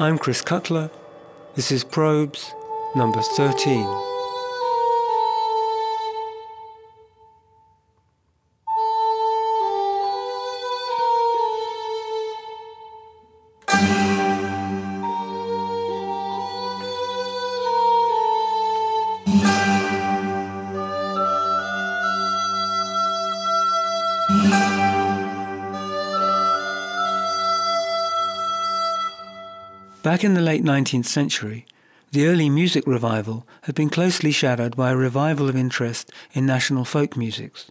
I'm Chris Cutler. This is Probes number 13. Back in the late 19th century, the early music revival had been closely shadowed by a revival of interest in national folk musics,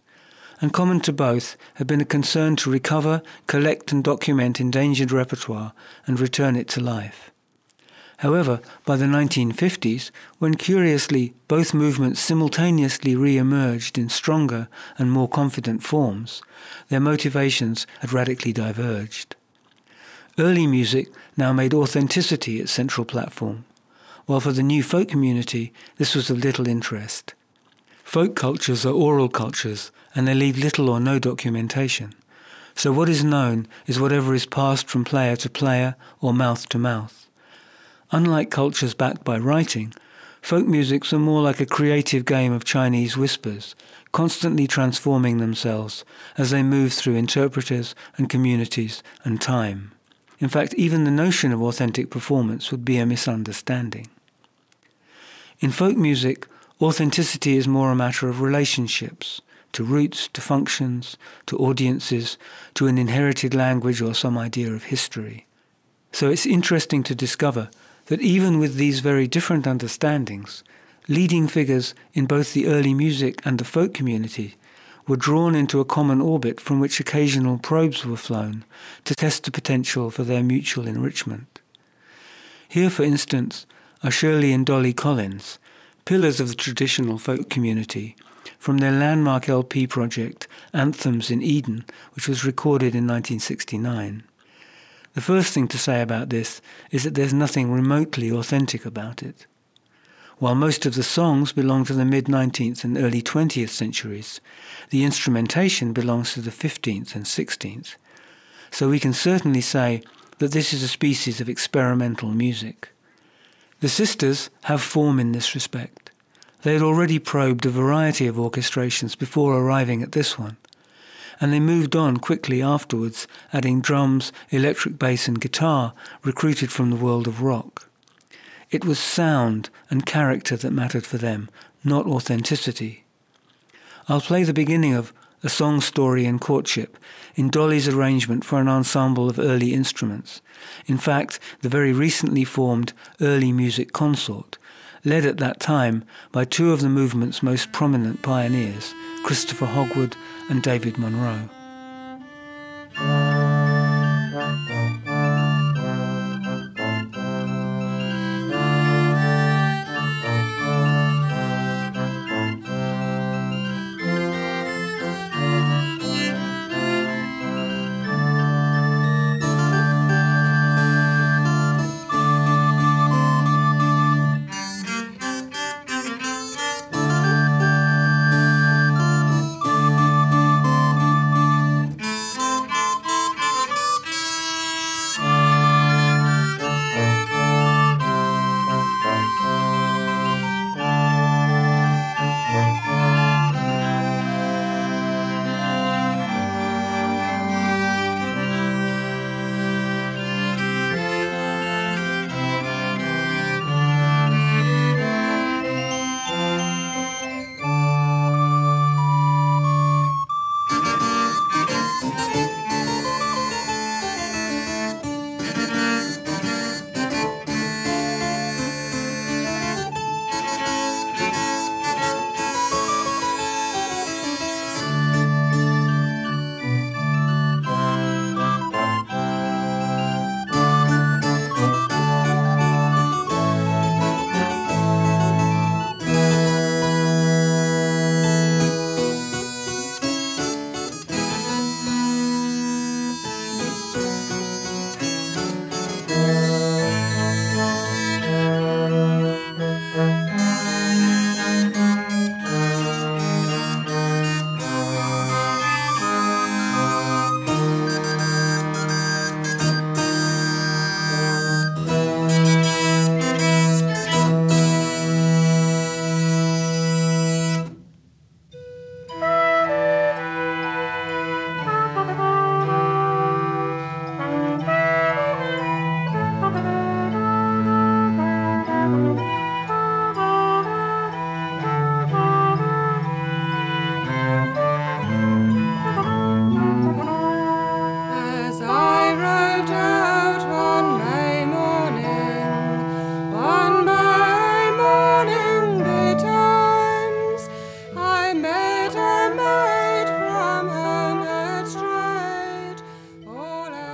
and common to both had been a concern to recover, collect and document endangered repertoire and return it to life. However, by the 1950s, when curiously both movements simultaneously re-emerged in stronger and more confident forms, their motivations had radically diverged. Early music now made authenticity its central platform, while for the new folk community this was of little interest. Folk cultures are oral cultures and they leave little or no documentation. So what is known is whatever is passed from player to player or mouth to mouth. Unlike cultures backed by writing, folk musics are more like a creative game of Chinese whispers, constantly transforming themselves as they move through interpreters and communities and time. In fact, even the notion of authentic performance would be a misunderstanding. In folk music, authenticity is more a matter of relationships, to roots, to functions, to audiences, to an inherited language or some idea of history. So it's interesting to discover that even with these very different understandings, leading figures in both the early music and the folk community were drawn into a common orbit from which occasional probes were flown to test the potential for their mutual enrichment. Here, for instance, are Shirley and Dolly Collins, pillars of the traditional folk community, from their landmark LP project Anthems in Eden, which was recorded in 1969. The first thing to say about this is that there's nothing remotely authentic about it. While most of the songs belong to the mid 19th and early 20th centuries, the instrumentation belongs to the 15th and 16th. So we can certainly say that this is a species of experimental music. The sisters have form in this respect. They had already probed a variety of orchestrations before arriving at this one, and they moved on quickly afterwards, adding drums, electric bass, and guitar recruited from the world of rock. It was sound and character that mattered for them, not authenticity. I'll play the beginning of A Song Story in Courtship in Dolly's arrangement for an ensemble of early instruments. In fact, the very recently formed Early Music Consort, led at that time by two of the movement's most prominent pioneers, Christopher Hogwood and David Munrow.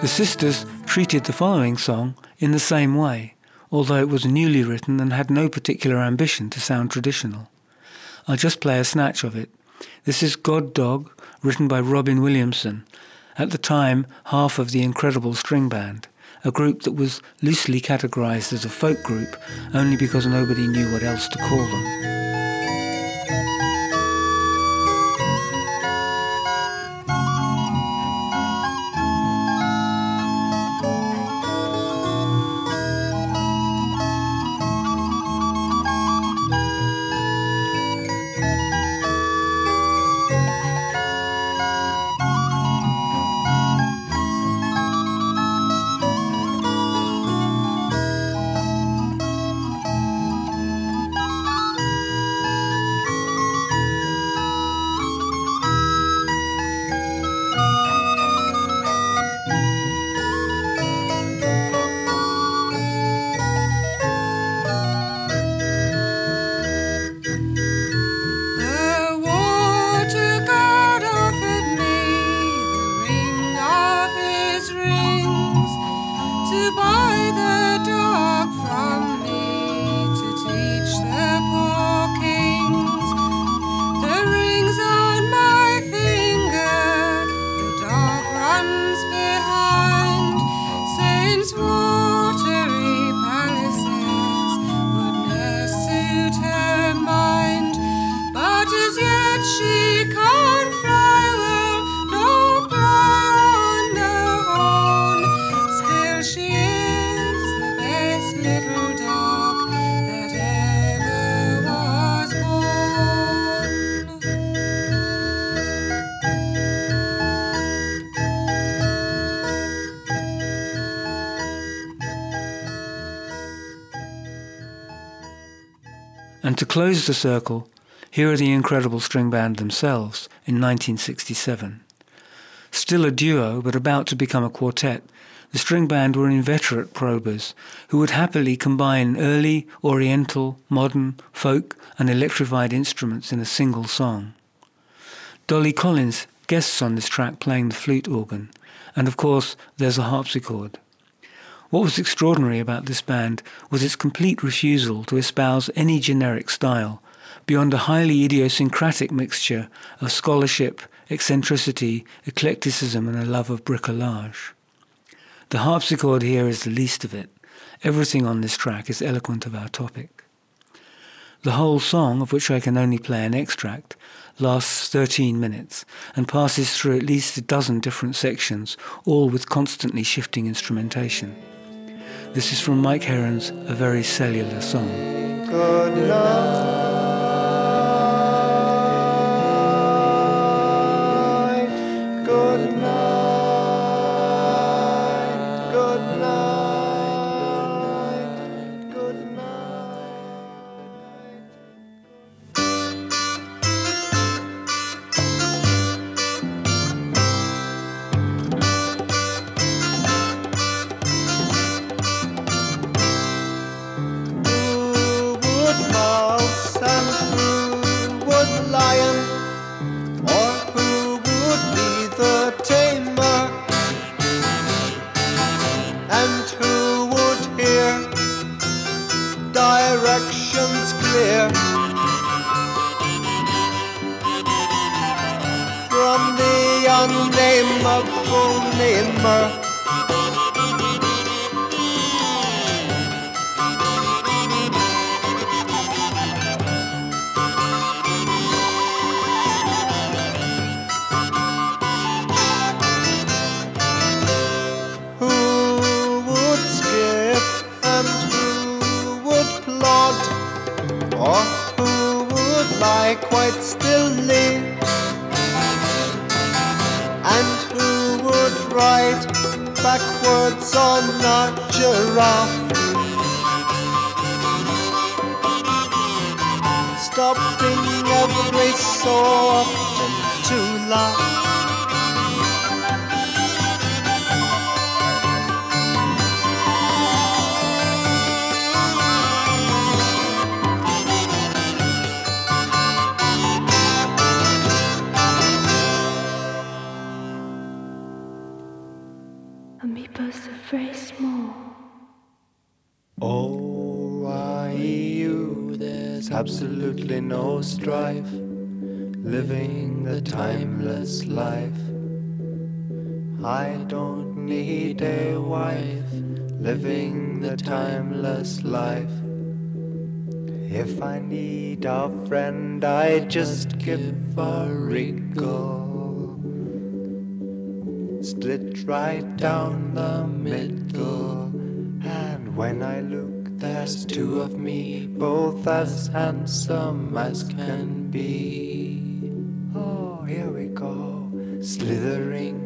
The sisters treated the following song in the same way, although it was newly written and had no particular ambition to sound traditional. I'll just play a snatch of it. This is God Dog, written by Robin Williamson, at the time half of the Incredible String Band, a group that was loosely categorized as a folk group only because nobody knew what else to call them. Close the circle, here are the incredible string band themselves in 1967. Still a duo, but about to become a quartet, the string band were inveterate probers who would happily combine early, oriental, modern, folk, and electrified instruments in a single song. Dolly Collins guests on this track playing the flute organ, and of course there's a harpsichord. What was extraordinary about this band was its complete refusal to espouse any generic style, beyond a highly idiosyncratic mixture of scholarship, eccentricity, eclecticism, and a love of bricolage. The harpsichord here is the least of it. Everything on this track is eloquent of our topic. The whole song, of which I can only play an extract, lasts 13 minutes and passes through at least a dozen different sections, all with constantly shifting instrumentation. This is from Mike Heron's A Very Cellular Song. No strife, living the timeless life. I don't need a wife, living the timeless life. If I need a friend, I just give a wrinkle. Split right down the middle. And when I look, there's two of me, both as handsome as can be. Oh, here we go, slithering.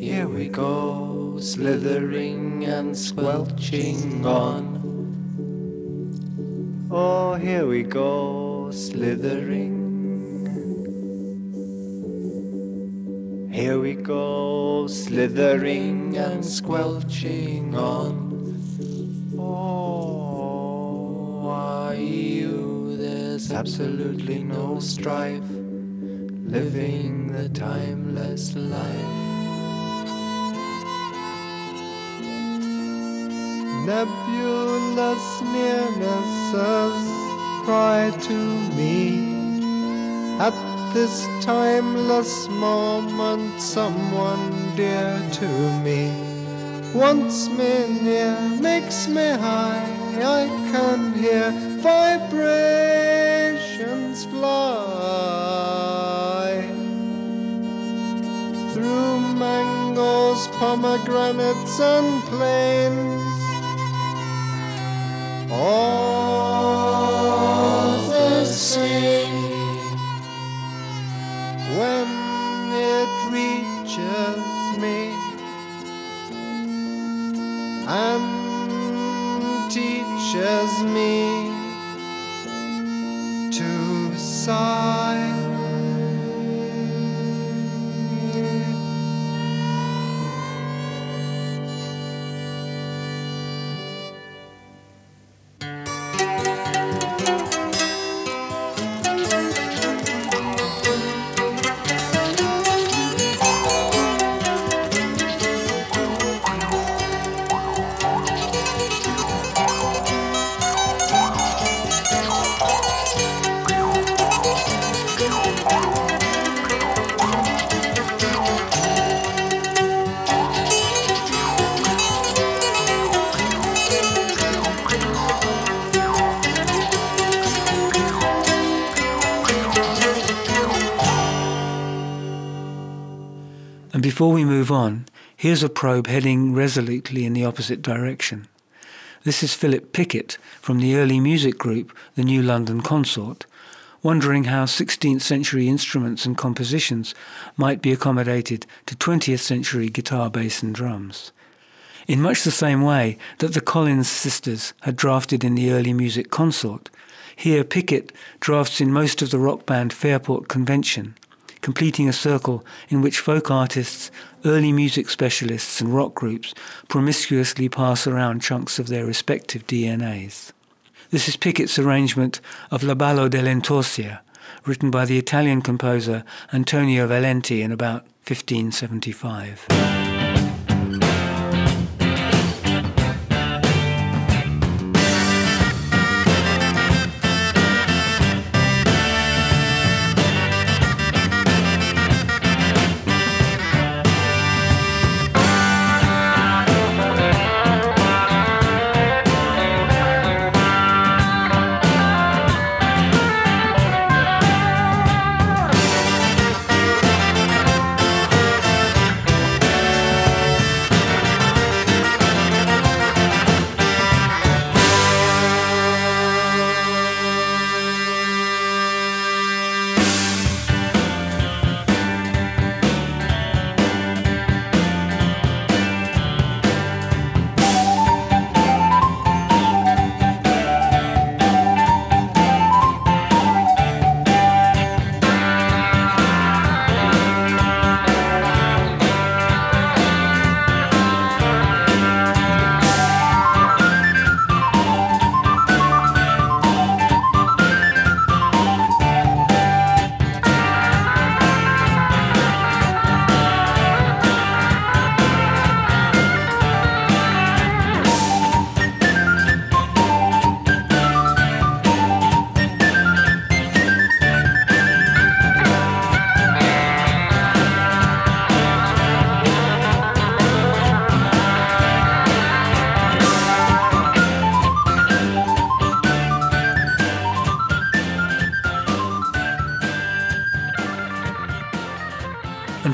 Here we go, slithering and squelching on. Oh, here we go, slithering. Here we go, slithering and squelching on. Oh, are you? There's absolutely no strife, living the timeless life. Nebulous nearnesses cry to me at this timeless moment. Someone dear to me wants me near, makes me high. I can hear vibrations fly through mangoes, pomegranates, and plains all the same teaches me before we move on, here's a probe heading resolutely in the opposite direction. This is Philip Pickett from the early music group, the New London Consort, wondering how 16th century instruments and compositions might be accommodated to 20th century guitar, bass, and drums. In much the same way that the Collins sisters had drafted in the early music consort, here Pickett drafts in most of the rock band Fairport Convention, completing a circle in which folk artists, early music specialists, and rock groups promiscuously pass around chunks of their respective DNAs. This is Pickett's arrangement of La Ballo dell'Intorcia, written by the Italian composer Antonio Valente in about 1575.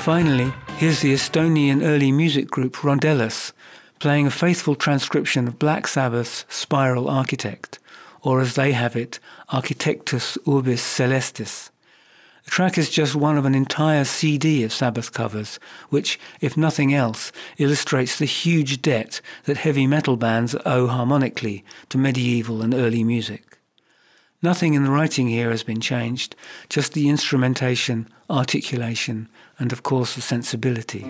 Finally, here's the Estonian early music group Rondellus playing a faithful transcription of Black Sabbath's Spiral Architect, or as they have it, Architectus Urbis Celestis. The track is just one of an entire CD of Sabbath covers, which, if nothing else, illustrates the huge debt that heavy metal bands owe harmonically to medieval and early music. Nothing in the writing here has been changed, just the instrumentation, articulation, and of course the sensibility.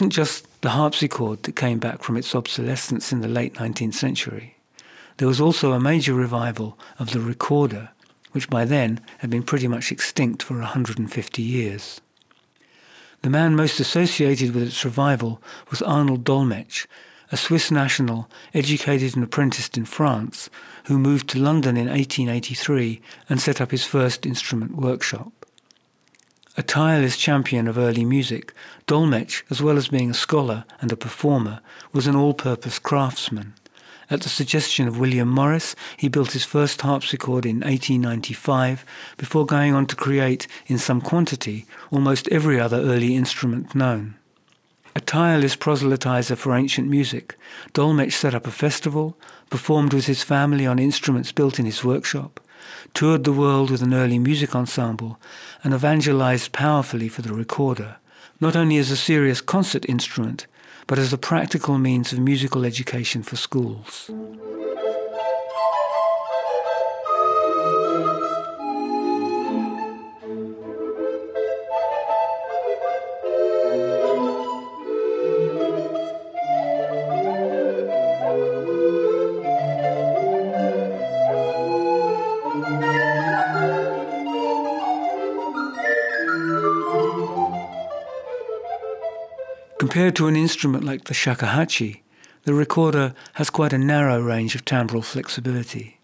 Wasn't just the harpsichord that came back from its obsolescence in the late 19th century. There was also a major revival of the recorder, which by then had been pretty much extinct for 150 years. The man most associated with its revival was Arnold Dolmetsch, a Swiss national educated and apprenticed in France, who moved to London in 1883 and set up his first instrument workshop. A tireless champion of early music, Dolmetsch, as well as being a scholar and a performer, was an all-purpose craftsman. At the suggestion of William Morris, he built his first harpsichord in 1895 before going on to create, in some quantity, almost every other early instrument known. A tireless proselytizer for ancient music, Dolmetsch set up a festival, performed with his family on instruments built in his workshop, toured the world with an early music ensemble, and evangelized powerfully for the recorder, not only as a serious concert instrument, but as a practical means of musical education for schools. Compared to an instrument like the shakuhachi, the recorder has quite a narrow range of timbral flexibility,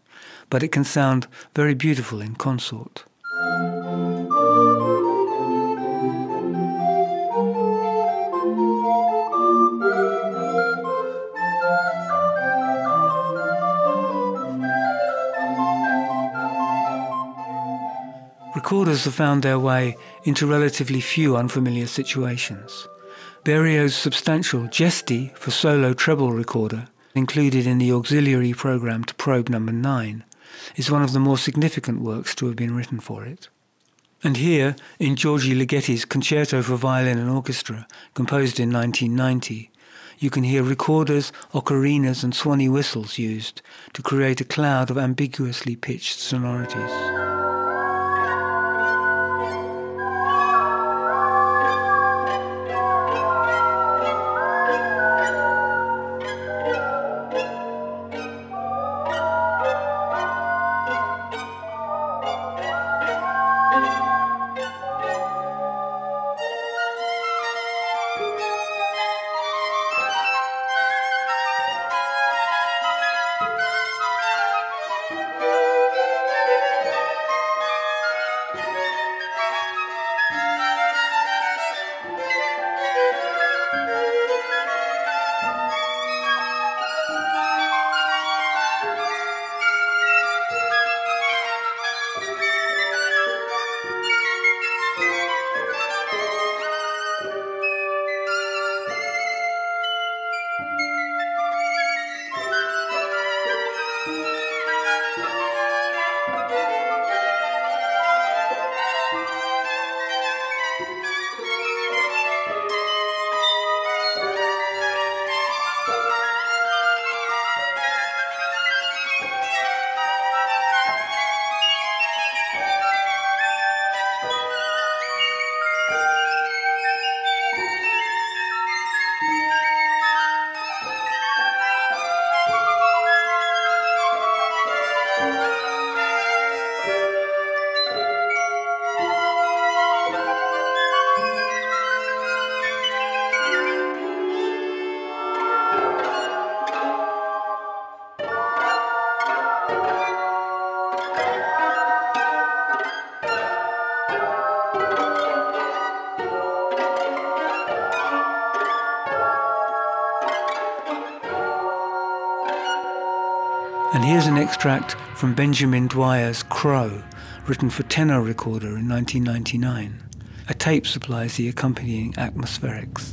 but it can sound very beautiful in consort. Recorders have found their way into relatively few unfamiliar situations. Berio's substantial Gesti for solo treble recorder, included in the auxiliary program to probe number 9, is one of the more significant works to have been written for it. And here, in György Ligeti's Concerto for Violin and Orchestra, composed in 1990, you can hear recorders, ocarinas and swanee whistles used to create a cloud of ambiguously pitched sonorities. Extract from Benjamin Dwyer's Crow, written for tenor recorder in 1999. A tape supplies the accompanying atmospherics.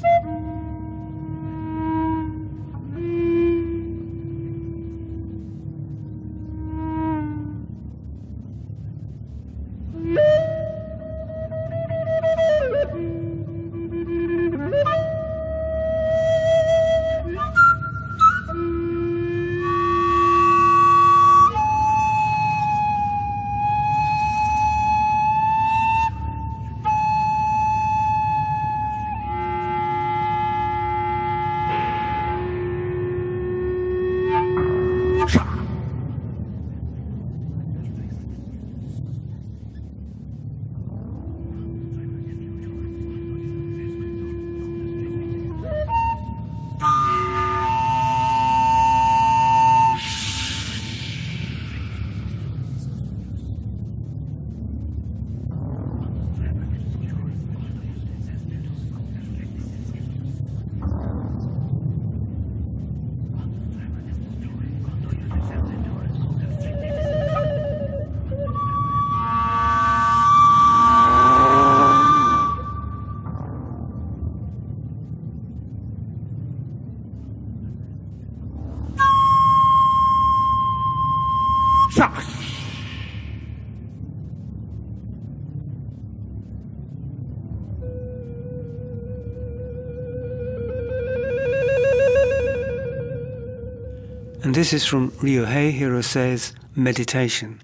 This is from Ryohei Hirose's Meditation,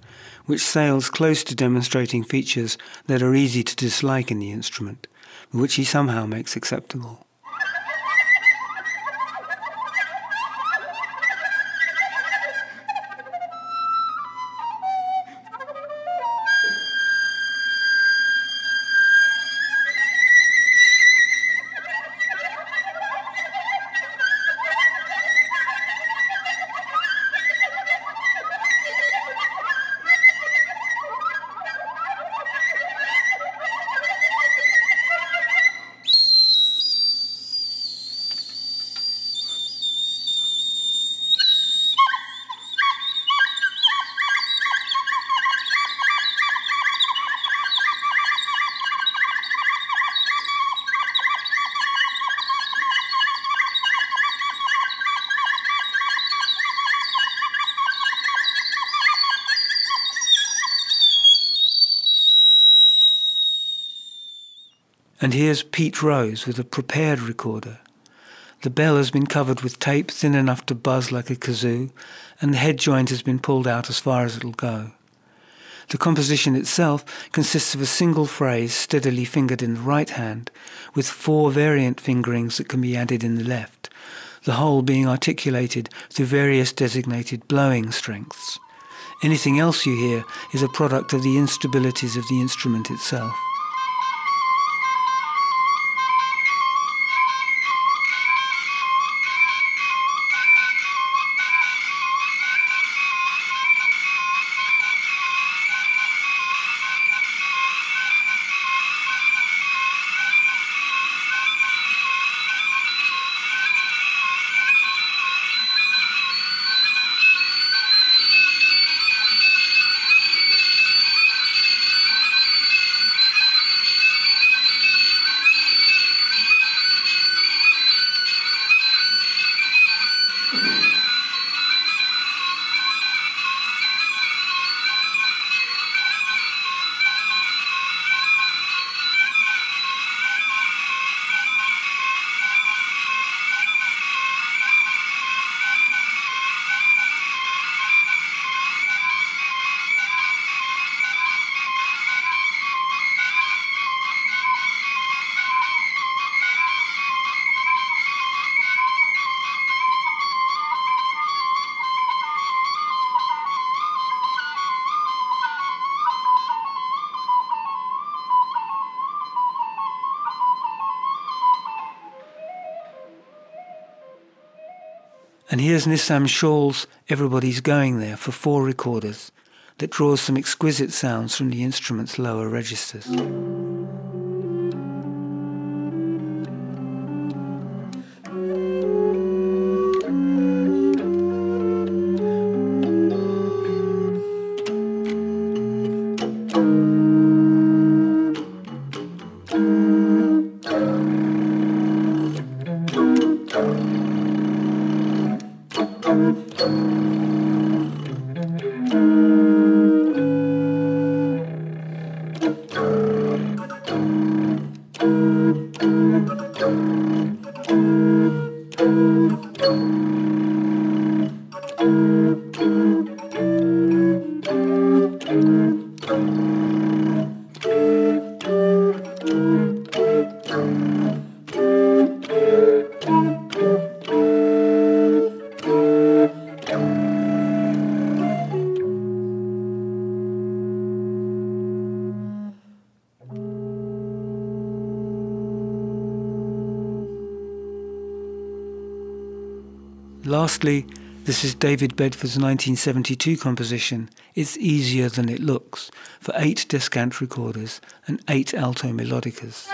which sails close to demonstrating features that are easy to dislike in the instrument, but which he somehow makes acceptable. And here's Pete Rose with a prepared recorder. The bell has been covered with tape thin enough to buzz like a kazoo, and the head joint has been pulled out as far as it'll go. The composition itself consists of a single phrase steadily fingered in the right hand, with four variant fingerings that can be added in the left, the whole being articulated through various designated blowing strengths. Anything else you hear is a product of the instabilities of the instrument itself. And here's Nissam Shawl's Everybody's Going There for four recorders that draws some exquisite sounds from the instrument's lower registers. This is David Bedford's 1972 composition, It's Easier Than It Looks, for eight descant recorders and eight alto melodicas.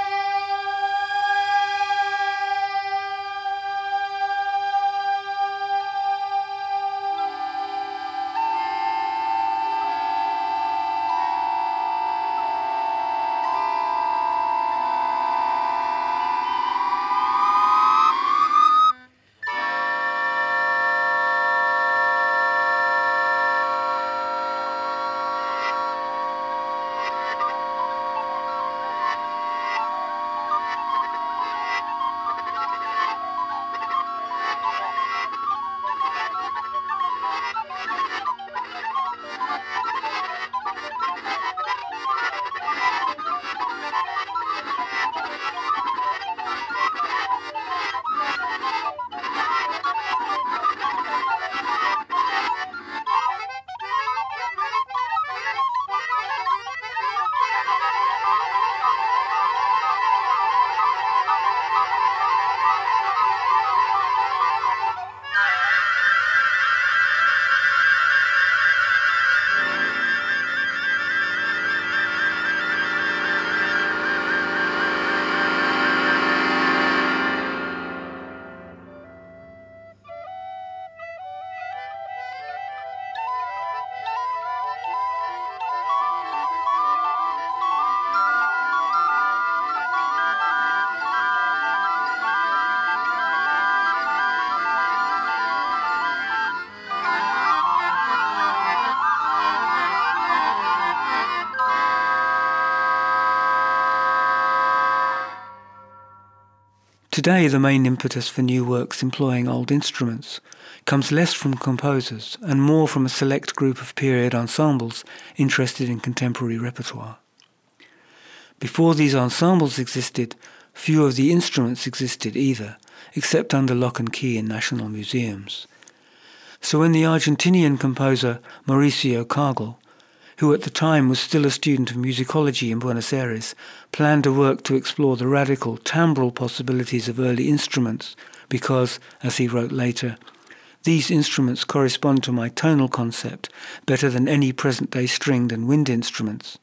Today, the main impetus for new works employing old instruments comes less from composers and more from a select group of period ensembles interested in contemporary repertoire. Before these ensembles existed, few of the instruments existed either, except under lock and key in national museums. So when the Argentinian composer Mauricio Kagel who at the time was still a student of musicology in Buenos Aires, planned a work to explore the radical timbral possibilities of early instruments because, as he wrote later, these instruments correspond to my tonal concept better than any present day stringed and wind instruments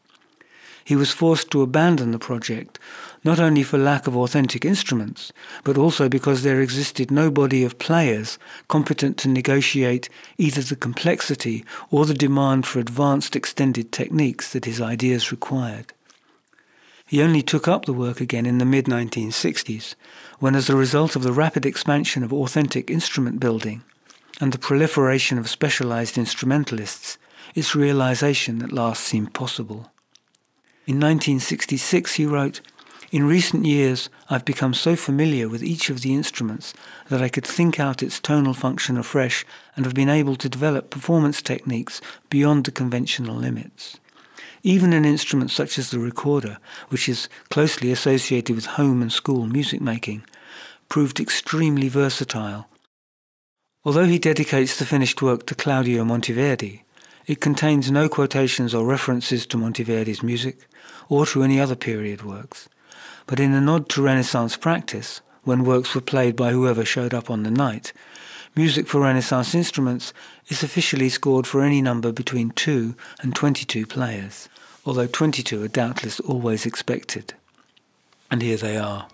he was forced to abandon the project, not only for lack of authentic instruments, but also because there existed no body of players competent to negotiate either the complexity or the demand for advanced extended techniques that his ideas required. He only took up the work again in the mid 1960s, when, as a result of the rapid expansion of authentic instrument building and the proliferation of specialized instrumentalists, its realization at last seemed possible. In 1966, he wrote, In recent years, I've become so familiar with each of the instruments that I could think out its tonal function afresh and have been able to develop performance techniques beyond the conventional limits. Even an instrument such as the recorder, which is closely associated with home and school music making, proved extremely versatile. Although he dedicates the finished work to Claudio Monteverdi, it contains no quotations or references to Monteverdi's music or to any other period works, but in a nod to Renaissance practice, when works were played by whoever showed up on the night, music for Renaissance instruments is officially scored for any number between 2 and 22 players, although 22 are doubtless always expected. And here they are.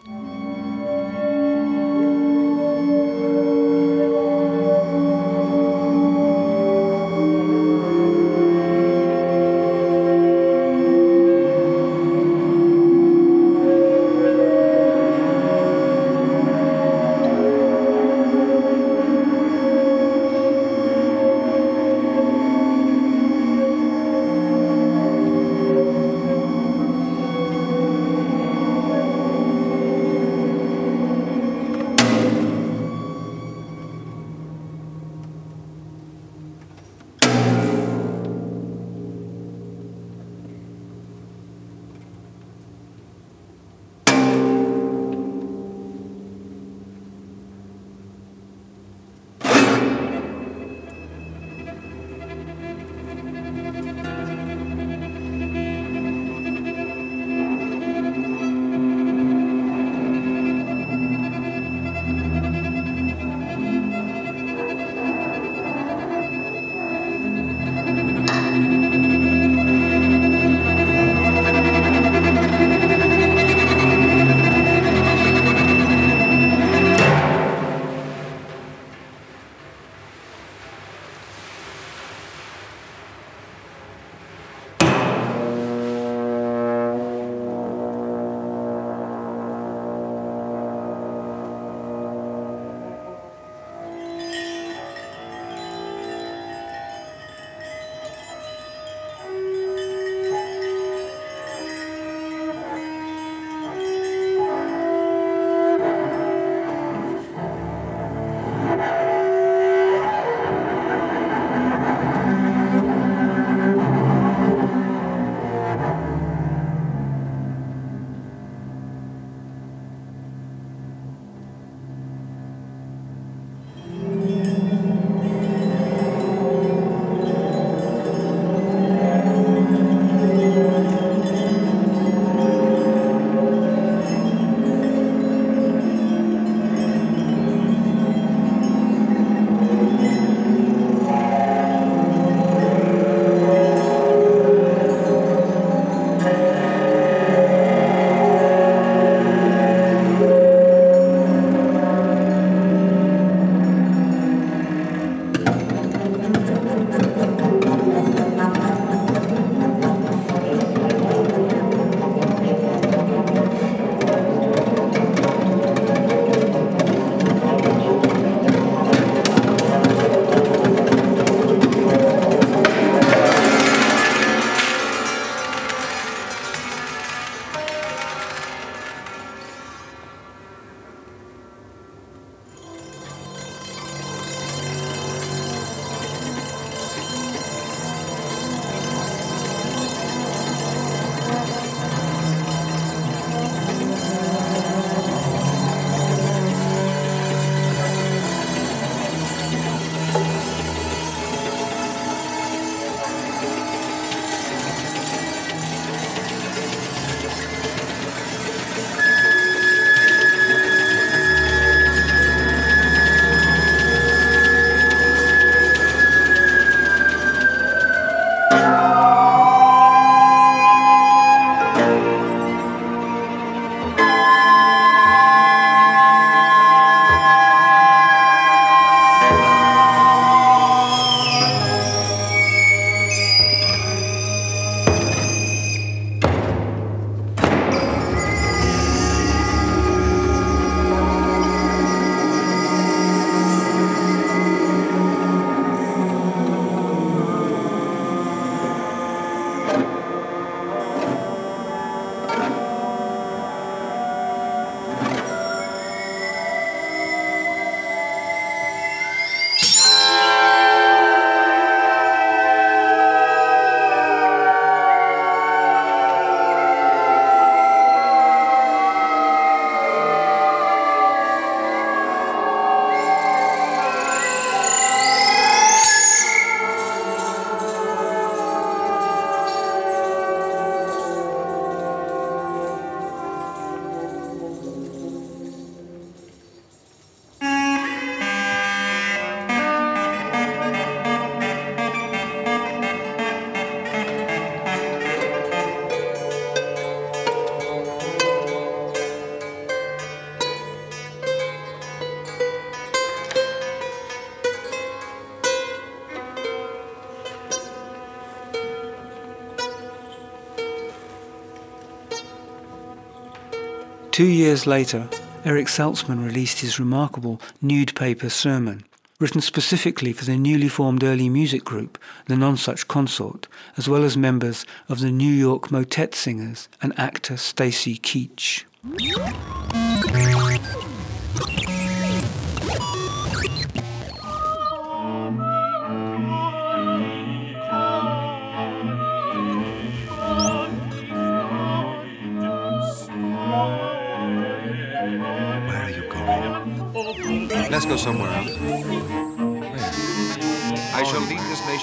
Two years later, Eric Salzman released his remarkable nude paper sermon, written specifically for the newly formed early music group, the Nonesuch Consort, as well as members of the New York Motet Singers and actor Stacy Keach.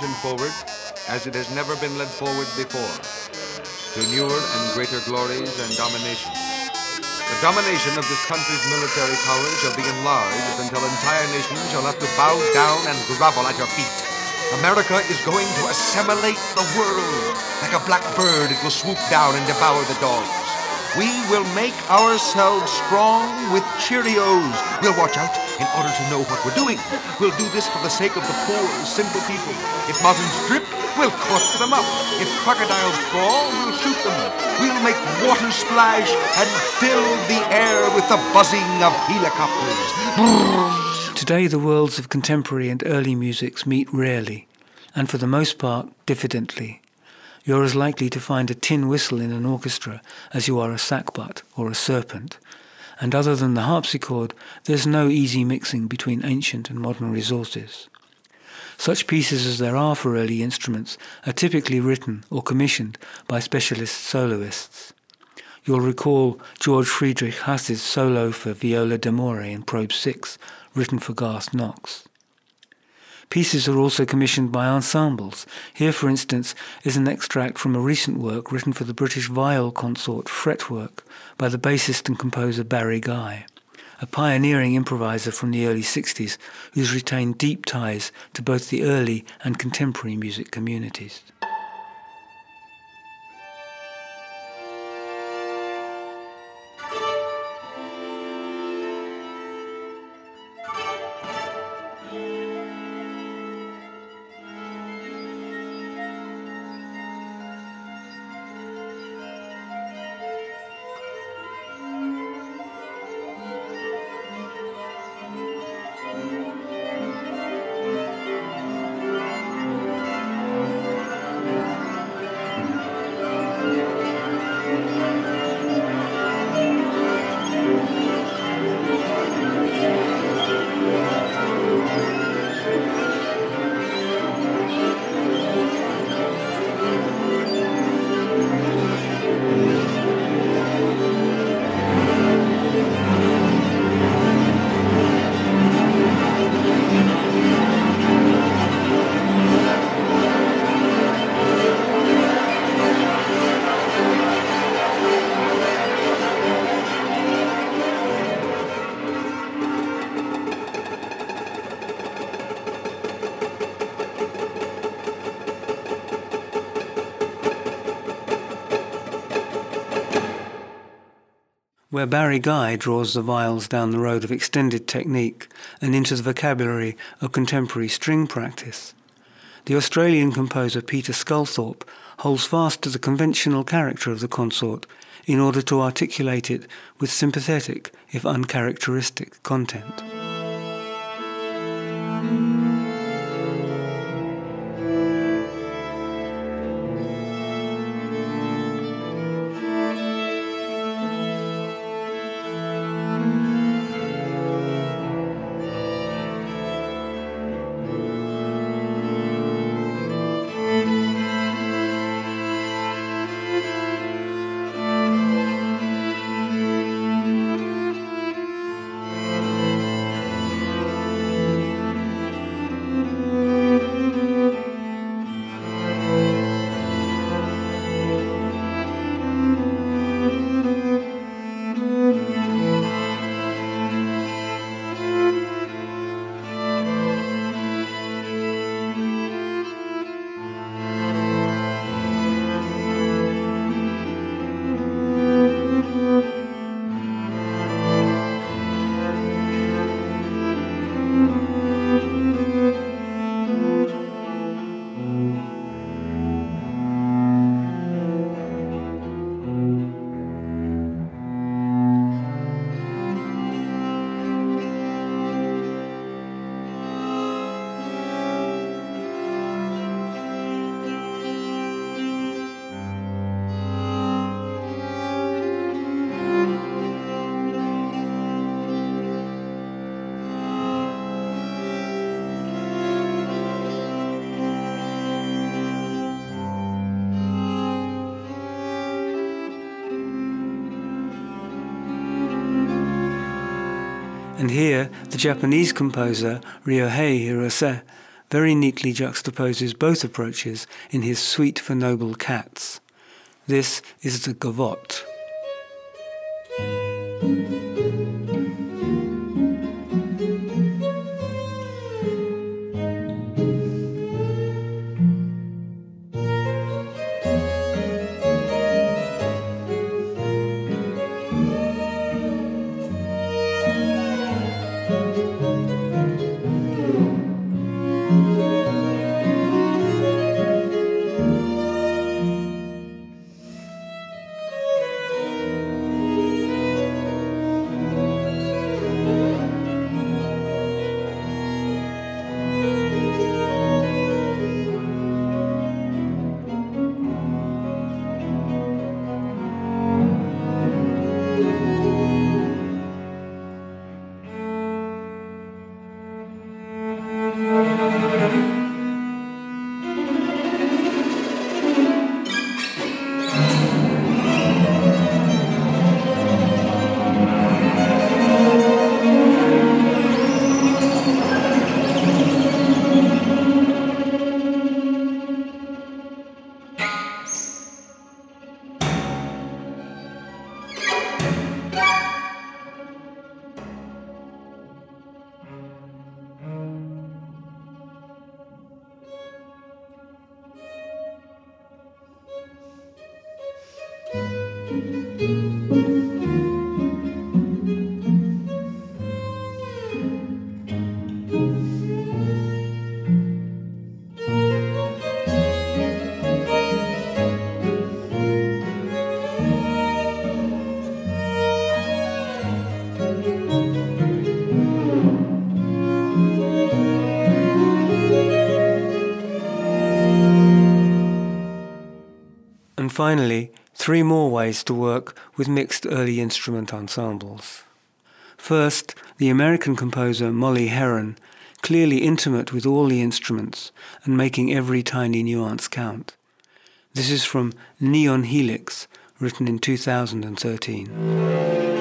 Nation forward as it has never been led forward before, to newer and greater glories and domination. The domination of this country's military power shall be enlarged until entire nations shall have to bow down and grovel at your feet. America is going to assimilate the world. Like a black bird, it will swoop down and devour the dogs. We will make ourselves strong with Cheerios. We'll watch out in order to know what we're doing. We'll do this for the sake of the poor, simple people. If mountains drip, we'll cork them up. If crocodiles crawl, we'll shoot them. We'll make water splash and fill the air with the buzzing of helicopters. Today, the worlds of contemporary and early musics meet rarely, and for the most part, diffidently you're as likely to find a tin whistle in an orchestra as you are a sackbut or a serpent. And other than the harpsichord, there's no easy mixing between ancient and modern resources. Such pieces as there are for early instruments are typically written or commissioned by specialist soloists. You'll recall George Friedrich Haas's solo for viola d'amore in Probe 6, written for Garth Knox. Pieces are also commissioned by ensembles. Here, for instance, is an extract from a recent work written for the British Viol Consort Fretwork by the bassist and composer Barry Guy, a pioneering improviser from the early 60s who's retained deep ties to both the early and contemporary music communities. Where Barry Guy draws the viols down the road of extended technique and into the vocabulary of contemporary string practice. The Australian composer Peter Sculthorpe holds fast to the conventional character of the consort in order to articulate it with sympathetic, if uncharacteristic, content. And here, the Japanese composer Ryohei Hirose very neatly juxtaposes both approaches in his Suite for Noble Cats. This is the gavotte. Finally, three more ways to work with mixed early instrument ensembles. First, the American composer Molly Herron, clearly intimate with all the instruments and making every tiny nuance count. This is from Neon Helix, written in 2013.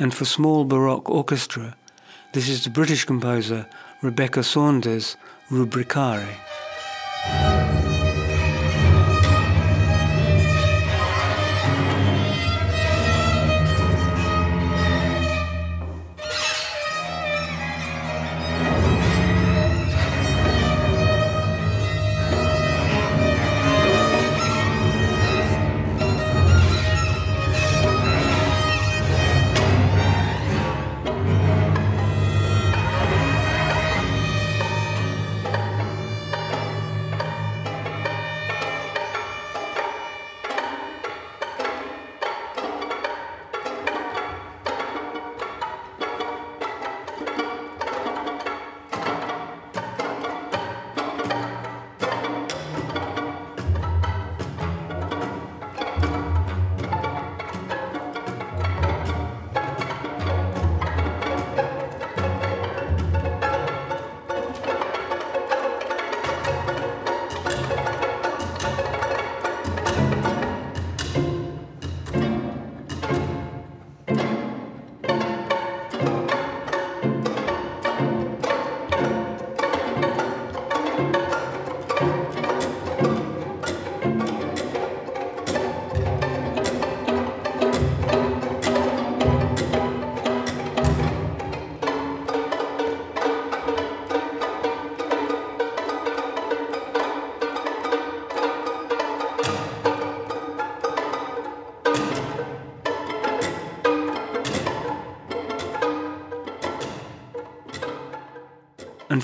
And for small Baroque orchestra, this is the British composer Rebecca Saunders' Rubricare.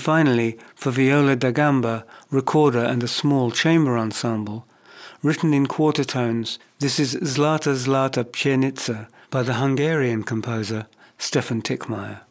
Finally, for viola da gamba, recorder and a small chamber ensemble, written in quarter tones, this is Zlata Zlata Pszenica by the Hungarian composer Stefan Tickmayer.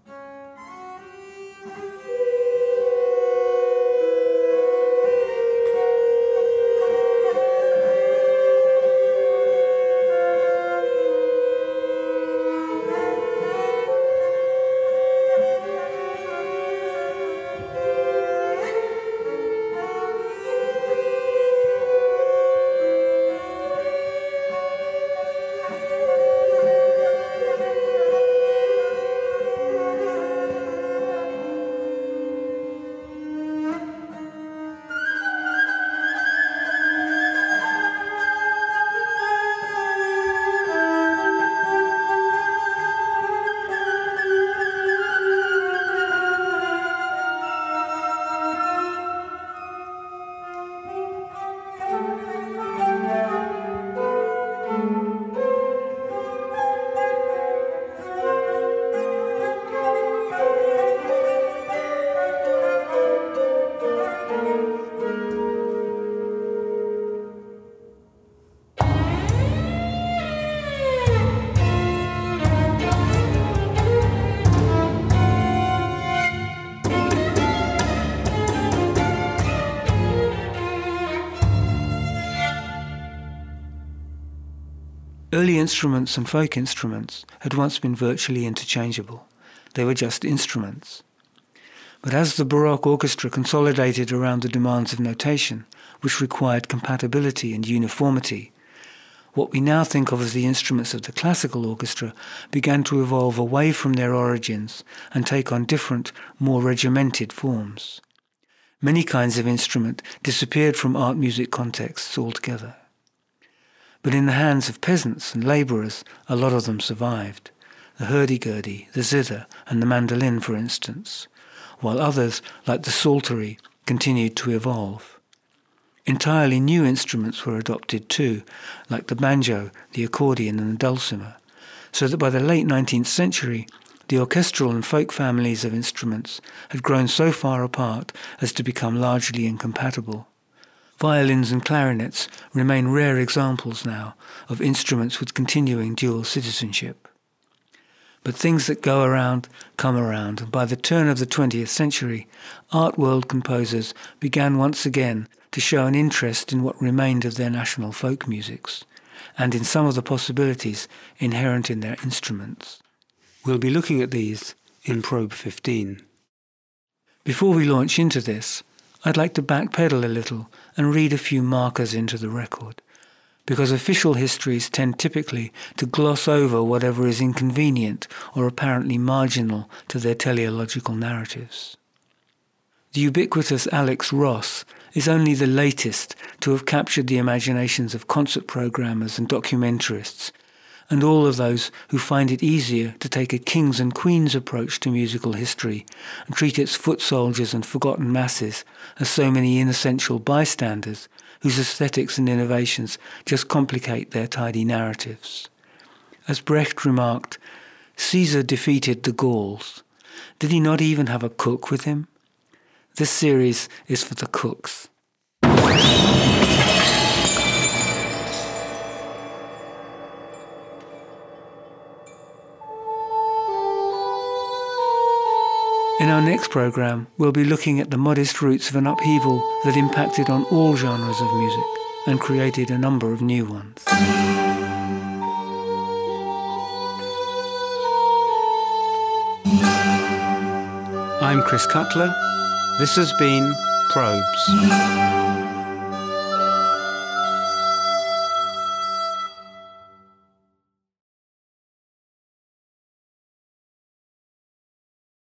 Instruments and folk instruments had once been virtually interchangeable. They were just instruments. But as the Baroque orchestra consolidated around the demands of notation, which required compatibility and uniformity, what we now think of as the instruments of the classical orchestra began to evolve away from their origins and take on different, more regimented forms. Many kinds of instrument disappeared from art music contexts altogether. But in the hands of peasants and labourers, a lot of them survived. The hurdy-gurdy, the zither, and the mandolin, for instance, while others, like the psaltery, continued to evolve. Entirely new instruments were adopted too, like the banjo, the accordion, and the dulcimer, so that by the late 19th century, the orchestral and folk families of instruments had grown so far apart as to become largely incompatible. Violins and clarinets remain rare examples now of instruments with continuing dual citizenship. But things that go around come around, and by the turn of the 20th century, art world composers began once again to show an interest in what remained of their national folk musics, and in some of the possibilities inherent in their instruments. We'll be looking at these in Probe 15. Before we launch into this, I'd like to backpedal a little and read a few markers into the record, because official histories tend typically to gloss over whatever is inconvenient or apparently marginal to their teleological narratives. The ubiquitous Alex Ross is only the latest to have captured the imaginations of concert programmers and documentarists and all of those who find it easier to take a kings and queens approach to musical history and treat its foot soldiers and forgotten masses as so many inessential bystanders whose aesthetics and innovations just complicate their tidy narratives. As Brecht remarked, Caesar defeated the Gauls. Did he not even have a cook with him? This series is for the cooks. In our next program, we'll be looking at the modest roots of an upheaval that impacted on all genres of music and created a number of new ones. I'm Chris Cutler. This has been Probes.